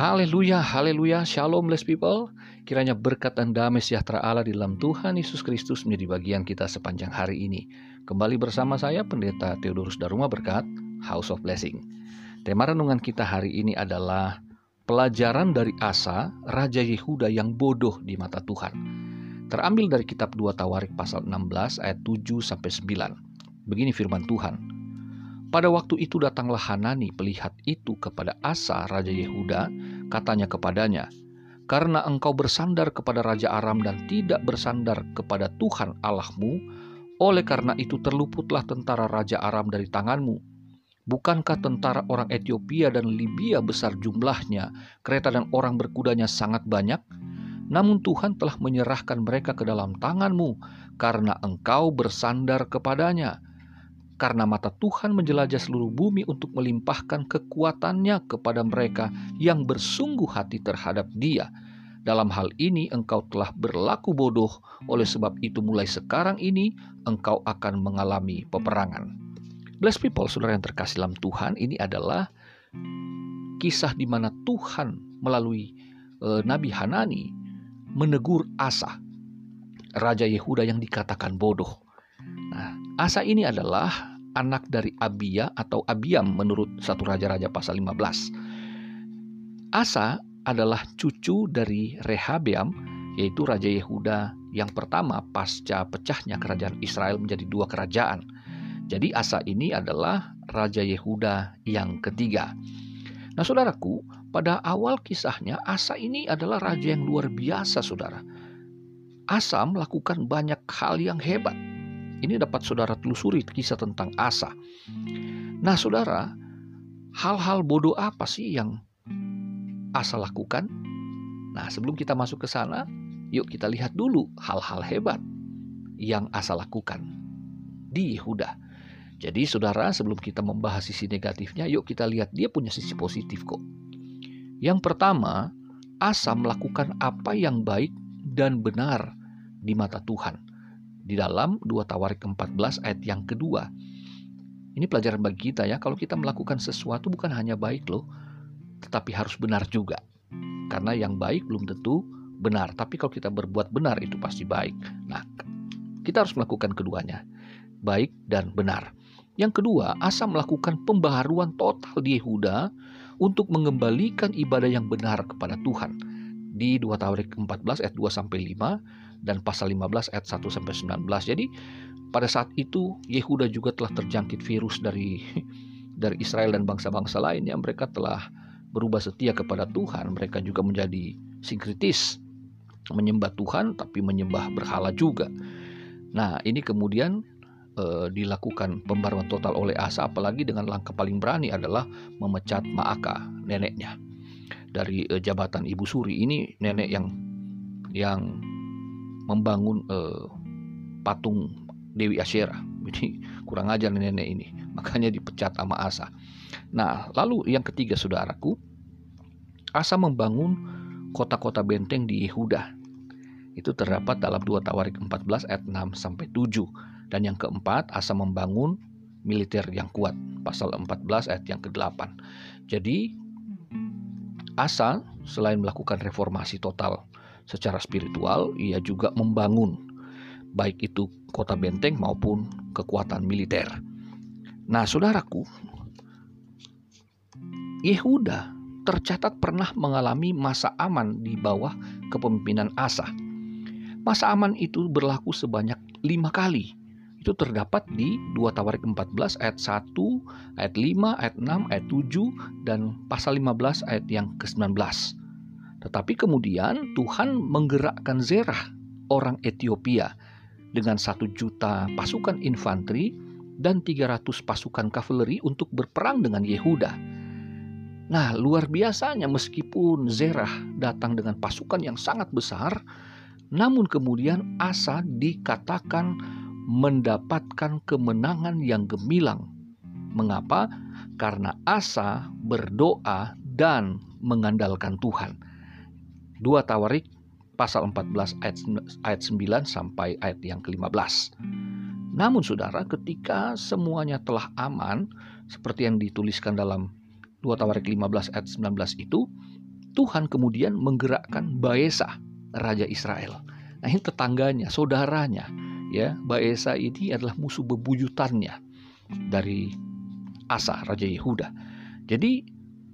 Haleluya, haleluya, shalom blessed people. Kiranya berkat dan damai sejahtera Allah di dalam Tuhan Yesus Kristus menjadi bagian kita sepanjang hari ini. Kembali bersama saya Pendeta Theodorus Daruma Berkat, House of Blessing. Tema renungan kita hari ini adalah pelajaran dari Asa, Raja Yehuda yang bodoh di mata Tuhan. Terambil dari kitab 2 Tawarik pasal 16 ayat 7 sampai 9. Begini firman Tuhan. Pada waktu itu datanglah Hanani pelihat itu kepada Asa Raja Yehuda, katanya kepadanya, Karena engkau bersandar kepada Raja Aram dan tidak bersandar kepada Tuhan Allahmu, oleh karena itu terluputlah tentara Raja Aram dari tanganmu. Bukankah tentara orang Ethiopia dan Libya besar jumlahnya, kereta dan orang berkudanya sangat banyak? Namun Tuhan telah menyerahkan mereka ke dalam tanganmu, karena engkau bersandar kepadanya.' Karena mata Tuhan menjelajah seluruh bumi untuk melimpahkan kekuatannya kepada mereka yang bersungguh hati terhadap Dia. Dalam hal ini, engkau telah berlaku bodoh, oleh sebab itu, mulai sekarang ini engkau akan mengalami peperangan. Bless people, saudara yang terkasih dalam Tuhan, ini adalah kisah di mana Tuhan melalui e, Nabi Hanani menegur Asa, raja Yehuda yang dikatakan bodoh. Asa ini adalah anak dari Abia atau Abiam menurut satu raja-raja pasal 15. Asa adalah cucu dari Rehabeam yaitu Raja Yehuda yang pertama pasca pecahnya kerajaan Israel menjadi dua kerajaan. Jadi Asa ini adalah Raja Yehuda yang ketiga. Nah saudaraku, pada awal kisahnya Asa ini adalah raja yang luar biasa saudara. Asa melakukan banyak hal yang hebat ini dapat saudara telusuri kisah tentang Asa. Nah, saudara, hal-hal bodoh apa sih yang Asa lakukan? Nah, sebelum kita masuk ke sana, yuk kita lihat dulu hal-hal hebat yang Asa lakukan di Yehuda. Jadi, saudara, sebelum kita membahas sisi negatifnya, yuk kita lihat dia punya sisi positif kok. Yang pertama, Asa melakukan apa yang baik dan benar di mata Tuhan di dalam 2 Tawarik 14 ayat yang kedua. Ini pelajaran bagi kita ya, kalau kita melakukan sesuatu bukan hanya baik loh, tetapi harus benar juga. Karena yang baik belum tentu benar, tapi kalau kita berbuat benar itu pasti baik. Nah, kita harus melakukan keduanya, baik dan benar. Yang kedua, Asa melakukan pembaharuan total di Yehuda untuk mengembalikan ibadah yang benar kepada Tuhan. Di 2 Tawarik 14 ayat 2 sampai 5 dan pasal 15 ayat 1 sampai 19. Jadi pada saat itu Yehuda juga telah terjangkit virus dari dari Israel dan bangsa-bangsa lain yang mereka telah berubah setia kepada Tuhan. Mereka juga menjadi sinkritis, menyembah Tuhan tapi menyembah berhala juga. Nah, ini kemudian e, dilakukan pembaruan total oleh Asa apalagi dengan langkah paling berani adalah memecat Maaka, neneknya. Dari e, jabatan Ibu Suri ini nenek yang yang membangun uh, patung Dewi Asyera. Jadi kurang ajar nenek ini. Makanya dipecat sama Asa. Nah, lalu yang ketiga saudaraku, Asa membangun kota-kota benteng di Yehuda. Itu terdapat dalam 2 Tawarik 14 ayat 6 sampai 7. Dan yang keempat, Asa membangun militer yang kuat. Pasal 14 ayat yang ke-8. Jadi Asa selain melakukan reformasi total secara spiritual, ia juga membangun baik itu kota benteng maupun kekuatan militer. Nah, saudaraku, Yehuda tercatat pernah mengalami masa aman di bawah kepemimpinan Asa. Masa aman itu berlaku sebanyak lima kali. Itu terdapat di 2 Tawarik 14 ayat 1, ayat 5, ayat 6, ayat 7, dan pasal 15 ayat yang ke-19. Tetapi kemudian Tuhan menggerakkan Zerah, orang Ethiopia, dengan satu juta pasukan infanteri dan 300 pasukan kavaleri untuk berperang dengan Yehuda. Nah, luar biasanya meskipun Zerah datang dengan pasukan yang sangat besar, namun kemudian Asa dikatakan mendapatkan kemenangan yang gemilang. Mengapa? Karena Asa berdoa dan mengandalkan Tuhan. 2 Tawarik pasal 14 ayat, ayat 9 sampai ayat yang ke-15. Namun saudara ketika semuanya telah aman seperti yang dituliskan dalam 2 Tawarik 15 ayat 19 itu Tuhan kemudian menggerakkan Baesa, raja Israel. Nah, ini tetangganya, saudaranya, ya. Baesa ini adalah musuh bebuyutannya dari Asa, raja Yehuda. Jadi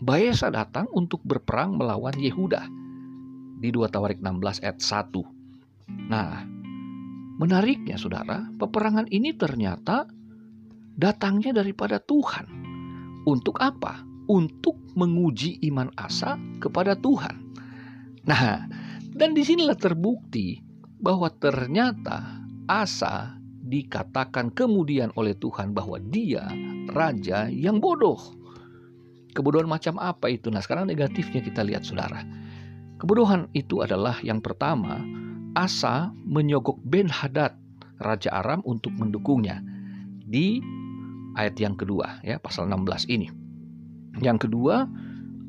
Baesa datang untuk berperang melawan Yehuda di 2 Tawarik 16 ayat 1. Nah, menariknya saudara, peperangan ini ternyata datangnya daripada Tuhan. Untuk apa? Untuk menguji iman Asa kepada Tuhan. Nah, dan di sinilah terbukti bahwa ternyata Asa dikatakan kemudian oleh Tuhan bahwa dia raja yang bodoh. Kebodohan macam apa itu? Nah, sekarang negatifnya kita lihat Saudara. Kebodohan itu adalah yang pertama, Asa menyogok Ben Hadad, raja Aram untuk mendukungnya di ayat yang kedua ya, pasal 16 ini. Yang kedua,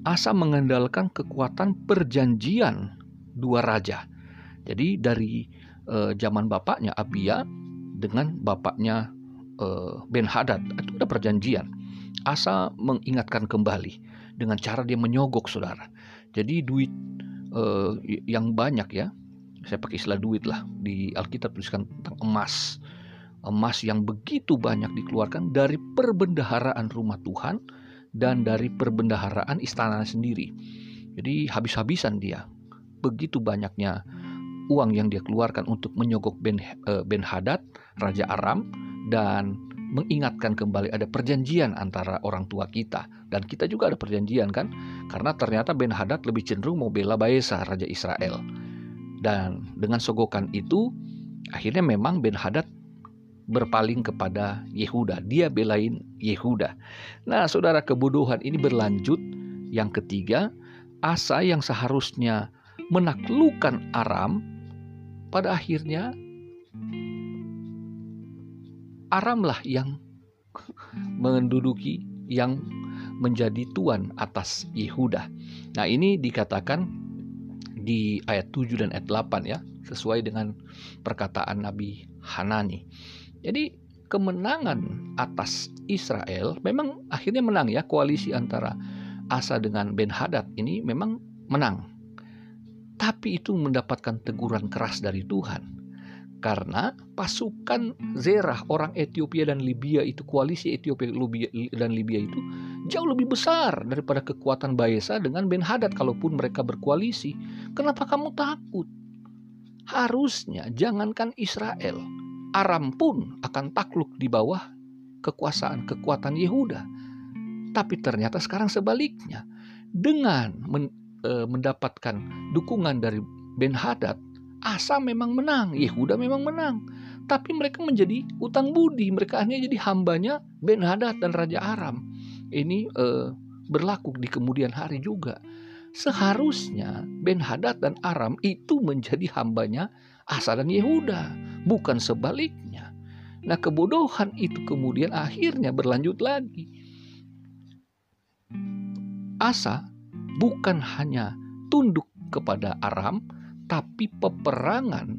Asa mengandalkan kekuatan perjanjian dua raja. Jadi dari eh, zaman bapaknya Abia dengan bapaknya uh, Ben Hadad itu ada perjanjian. Asa mengingatkan kembali dengan cara dia menyogok saudara. Jadi duit uh, yang banyak ya, saya pakai istilah duit lah di Alkitab tuliskan tentang emas. Emas yang begitu banyak dikeluarkan dari perbendaharaan rumah Tuhan dan dari perbendaharaan istana sendiri. Jadi habis-habisan dia. Begitu banyaknya uang yang dia keluarkan untuk menyogok Ben, uh, ben Hadad, Raja Aram, dan mengingatkan kembali ada perjanjian antara orang tua kita. Dan kita juga ada perjanjian kan? Karena ternyata Ben Hadad lebih cenderung mau bela Baesa raja Israel. Dan dengan sogokan itu akhirnya memang Ben Hadad berpaling kepada Yehuda. Dia belain Yehuda. Nah saudara kebodohan ini berlanjut. Yang ketiga Asa yang seharusnya menaklukkan Aram pada akhirnya Aramlah yang menduduki yang menjadi tuan atas Yehuda. Nah, ini dikatakan di ayat 7 dan ayat 8 ya, sesuai dengan perkataan Nabi Hanani. Jadi, kemenangan atas Israel memang akhirnya menang ya, koalisi antara Asa dengan Ben Hadad ini memang menang. Tapi itu mendapatkan teguran keras dari Tuhan karena pasukan Zerah orang Ethiopia dan Libya itu koalisi Ethiopia dan Libya itu jauh lebih besar daripada kekuatan Baesa dengan Ben Hadad kalaupun mereka berkoalisi. Kenapa kamu takut? Harusnya jangankan Israel, Aram pun akan takluk di bawah kekuasaan kekuatan Yehuda. Tapi ternyata sekarang sebaliknya. Dengan men, e, mendapatkan dukungan dari Ben Hadad, Asa memang menang, Yehuda memang menang. Tapi mereka menjadi utang budi, mereka hanya jadi hambanya Ben Hadad dan Raja Aram. Ini eh, berlaku di kemudian hari juga. Seharusnya Ben Hadad dan Aram itu menjadi hambanya Asa dan Yehuda, bukan sebaliknya. Nah kebodohan itu kemudian akhirnya berlanjut lagi. Asa bukan hanya tunduk kepada Aram, tapi peperangan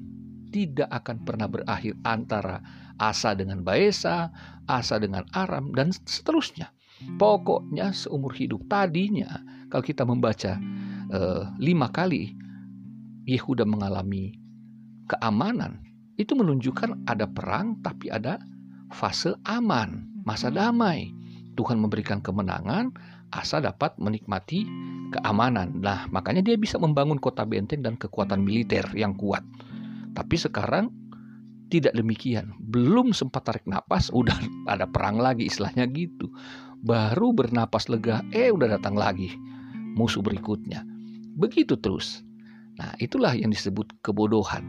tidak akan pernah berakhir antara Asa dengan Baesa, Asa dengan Aram, dan seterusnya. Pokoknya seumur hidup tadinya, kalau kita membaca eh, lima kali Yehuda mengalami keamanan, itu menunjukkan ada perang, tapi ada fase aman, masa damai. Tuhan memberikan kemenangan, Asa dapat menikmati keamanan. Nah, makanya dia bisa membangun kota benteng dan kekuatan militer yang kuat. Tapi sekarang tidak demikian. Belum sempat tarik napas, udah ada perang lagi istilahnya gitu. Baru bernapas lega, eh udah datang lagi musuh berikutnya. Begitu terus. Nah, itulah yang disebut kebodohan.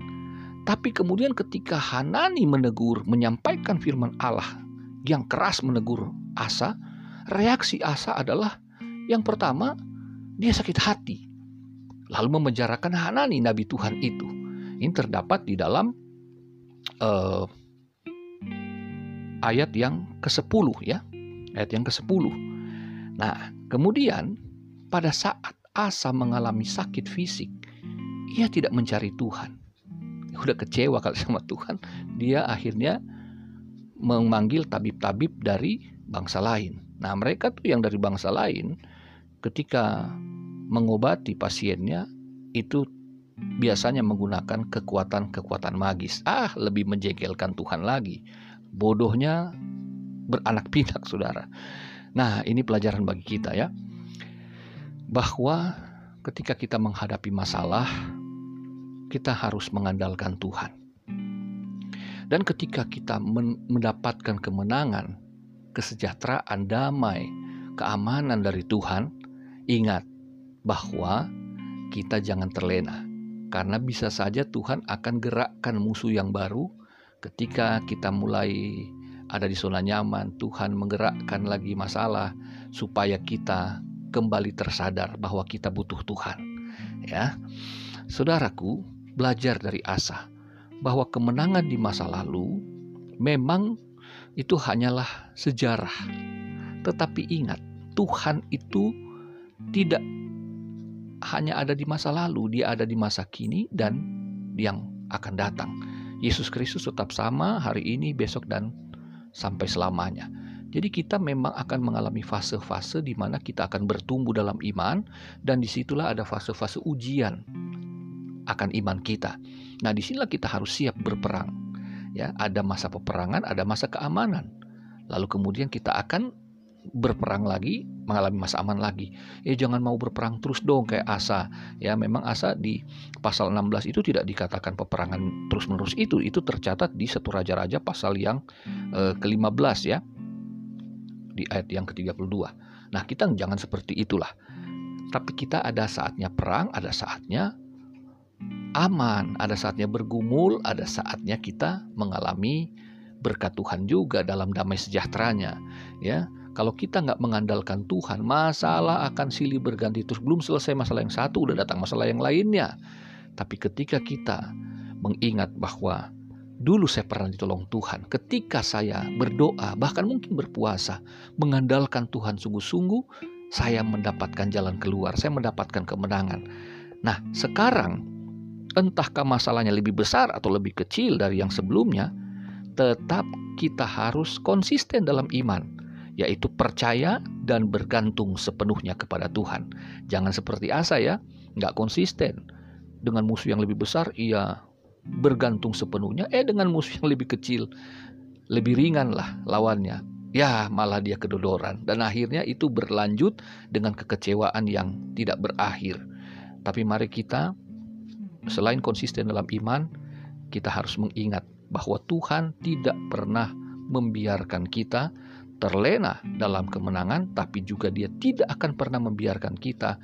Tapi kemudian ketika Hanani menegur, menyampaikan firman Allah yang keras menegur Asa, reaksi Asa adalah yang pertama, dia sakit hati. Lalu memenjarakan Hanani nabi Tuhan itu. Ini terdapat di dalam uh, ayat yang ke-10 ya. Ayat yang ke-10. Nah, kemudian pada saat Asa mengalami sakit fisik, ia tidak mencari Tuhan. Udah kecewa kalau sama Tuhan, dia akhirnya memanggil tabib-tabib dari bangsa lain. Nah, mereka tuh yang dari bangsa lain ketika mengobati pasiennya itu biasanya menggunakan kekuatan-kekuatan magis. Ah, lebih menjengkelkan Tuhan lagi. Bodohnya beranak pinak, saudara. Nah, ini pelajaran bagi kita ya. Bahwa ketika kita menghadapi masalah, kita harus mengandalkan Tuhan. Dan ketika kita mendapatkan kemenangan, kesejahteraan, damai, keamanan dari Tuhan, ingat bahwa kita jangan terlena. Karena bisa saja Tuhan akan gerakkan musuh yang baru ketika kita mulai ada di zona nyaman. Tuhan menggerakkan lagi masalah supaya kita kembali tersadar bahwa kita butuh Tuhan. Ya. Saudaraku, belajar dari Asa bahwa kemenangan di masa lalu memang itu hanyalah sejarah. Tetapi ingat, Tuhan itu tidak hanya ada di masa lalu, dia ada di masa kini dan yang akan datang. Yesus Kristus tetap sama hari ini, besok dan sampai selamanya. Jadi kita memang akan mengalami fase-fase di mana kita akan bertumbuh dalam iman dan di situlah ada fase-fase ujian akan iman kita. Nah, di sinilah kita harus siap berperang. Ya, ada masa peperangan, ada masa keamanan. Lalu kemudian kita akan berperang lagi, mengalami masa aman lagi. Ya jangan mau berperang terus dong kayak Asa. Ya memang Asa di pasal 16 itu tidak dikatakan peperangan terus-menerus itu. Itu tercatat di satu raja-raja pasal yang eh, ke-15 ya. Di ayat yang ke-32. Nah, kita jangan seperti itulah. Tapi kita ada saatnya perang, ada saatnya aman, ada saatnya bergumul, ada saatnya kita mengalami berkat Tuhan juga dalam damai sejahteranya. Ya, kalau kita nggak mengandalkan Tuhan, masalah akan silih berganti terus. Belum selesai masalah yang satu, udah datang masalah yang lainnya. Tapi ketika kita mengingat bahwa dulu saya pernah ditolong Tuhan, ketika saya berdoa, bahkan mungkin berpuasa, mengandalkan Tuhan sungguh-sungguh, saya mendapatkan jalan keluar, saya mendapatkan kemenangan. Nah, sekarang entahkah masalahnya lebih besar atau lebih kecil dari yang sebelumnya, tetap kita harus konsisten dalam iman, yaitu percaya dan bergantung sepenuhnya kepada Tuhan. Jangan seperti Asa ya, nggak konsisten. Dengan musuh yang lebih besar, ia bergantung sepenuhnya. Eh dengan musuh yang lebih kecil, lebih ringan lah lawannya. Ya malah dia kedodoran. Dan akhirnya itu berlanjut dengan kekecewaan yang tidak berakhir. Tapi mari kita selain konsisten dalam iman, kita harus mengingat bahwa Tuhan tidak pernah membiarkan kita terlena dalam kemenangan, tapi juga Dia tidak akan pernah membiarkan kita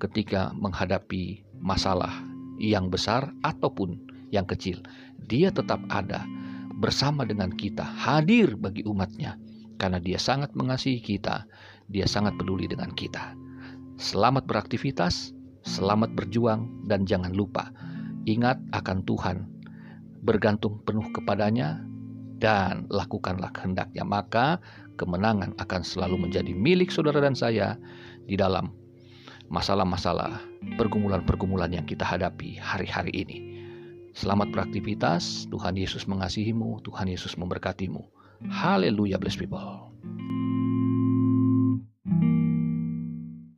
ketika menghadapi masalah yang besar ataupun yang kecil. Dia tetap ada bersama dengan kita, hadir bagi umatnya, karena Dia sangat mengasihi kita, Dia sangat peduli dengan kita. Selamat beraktivitas, selamat berjuang, dan jangan lupa ingat akan Tuhan, bergantung penuh kepadanya, dan lakukanlah kehendaknya. Maka kemenangan akan selalu menjadi milik saudara dan saya di dalam masalah-masalah pergumulan-pergumulan yang kita hadapi hari-hari ini. Selamat beraktivitas, Tuhan Yesus mengasihimu, Tuhan Yesus memberkatimu. Haleluya, bless people.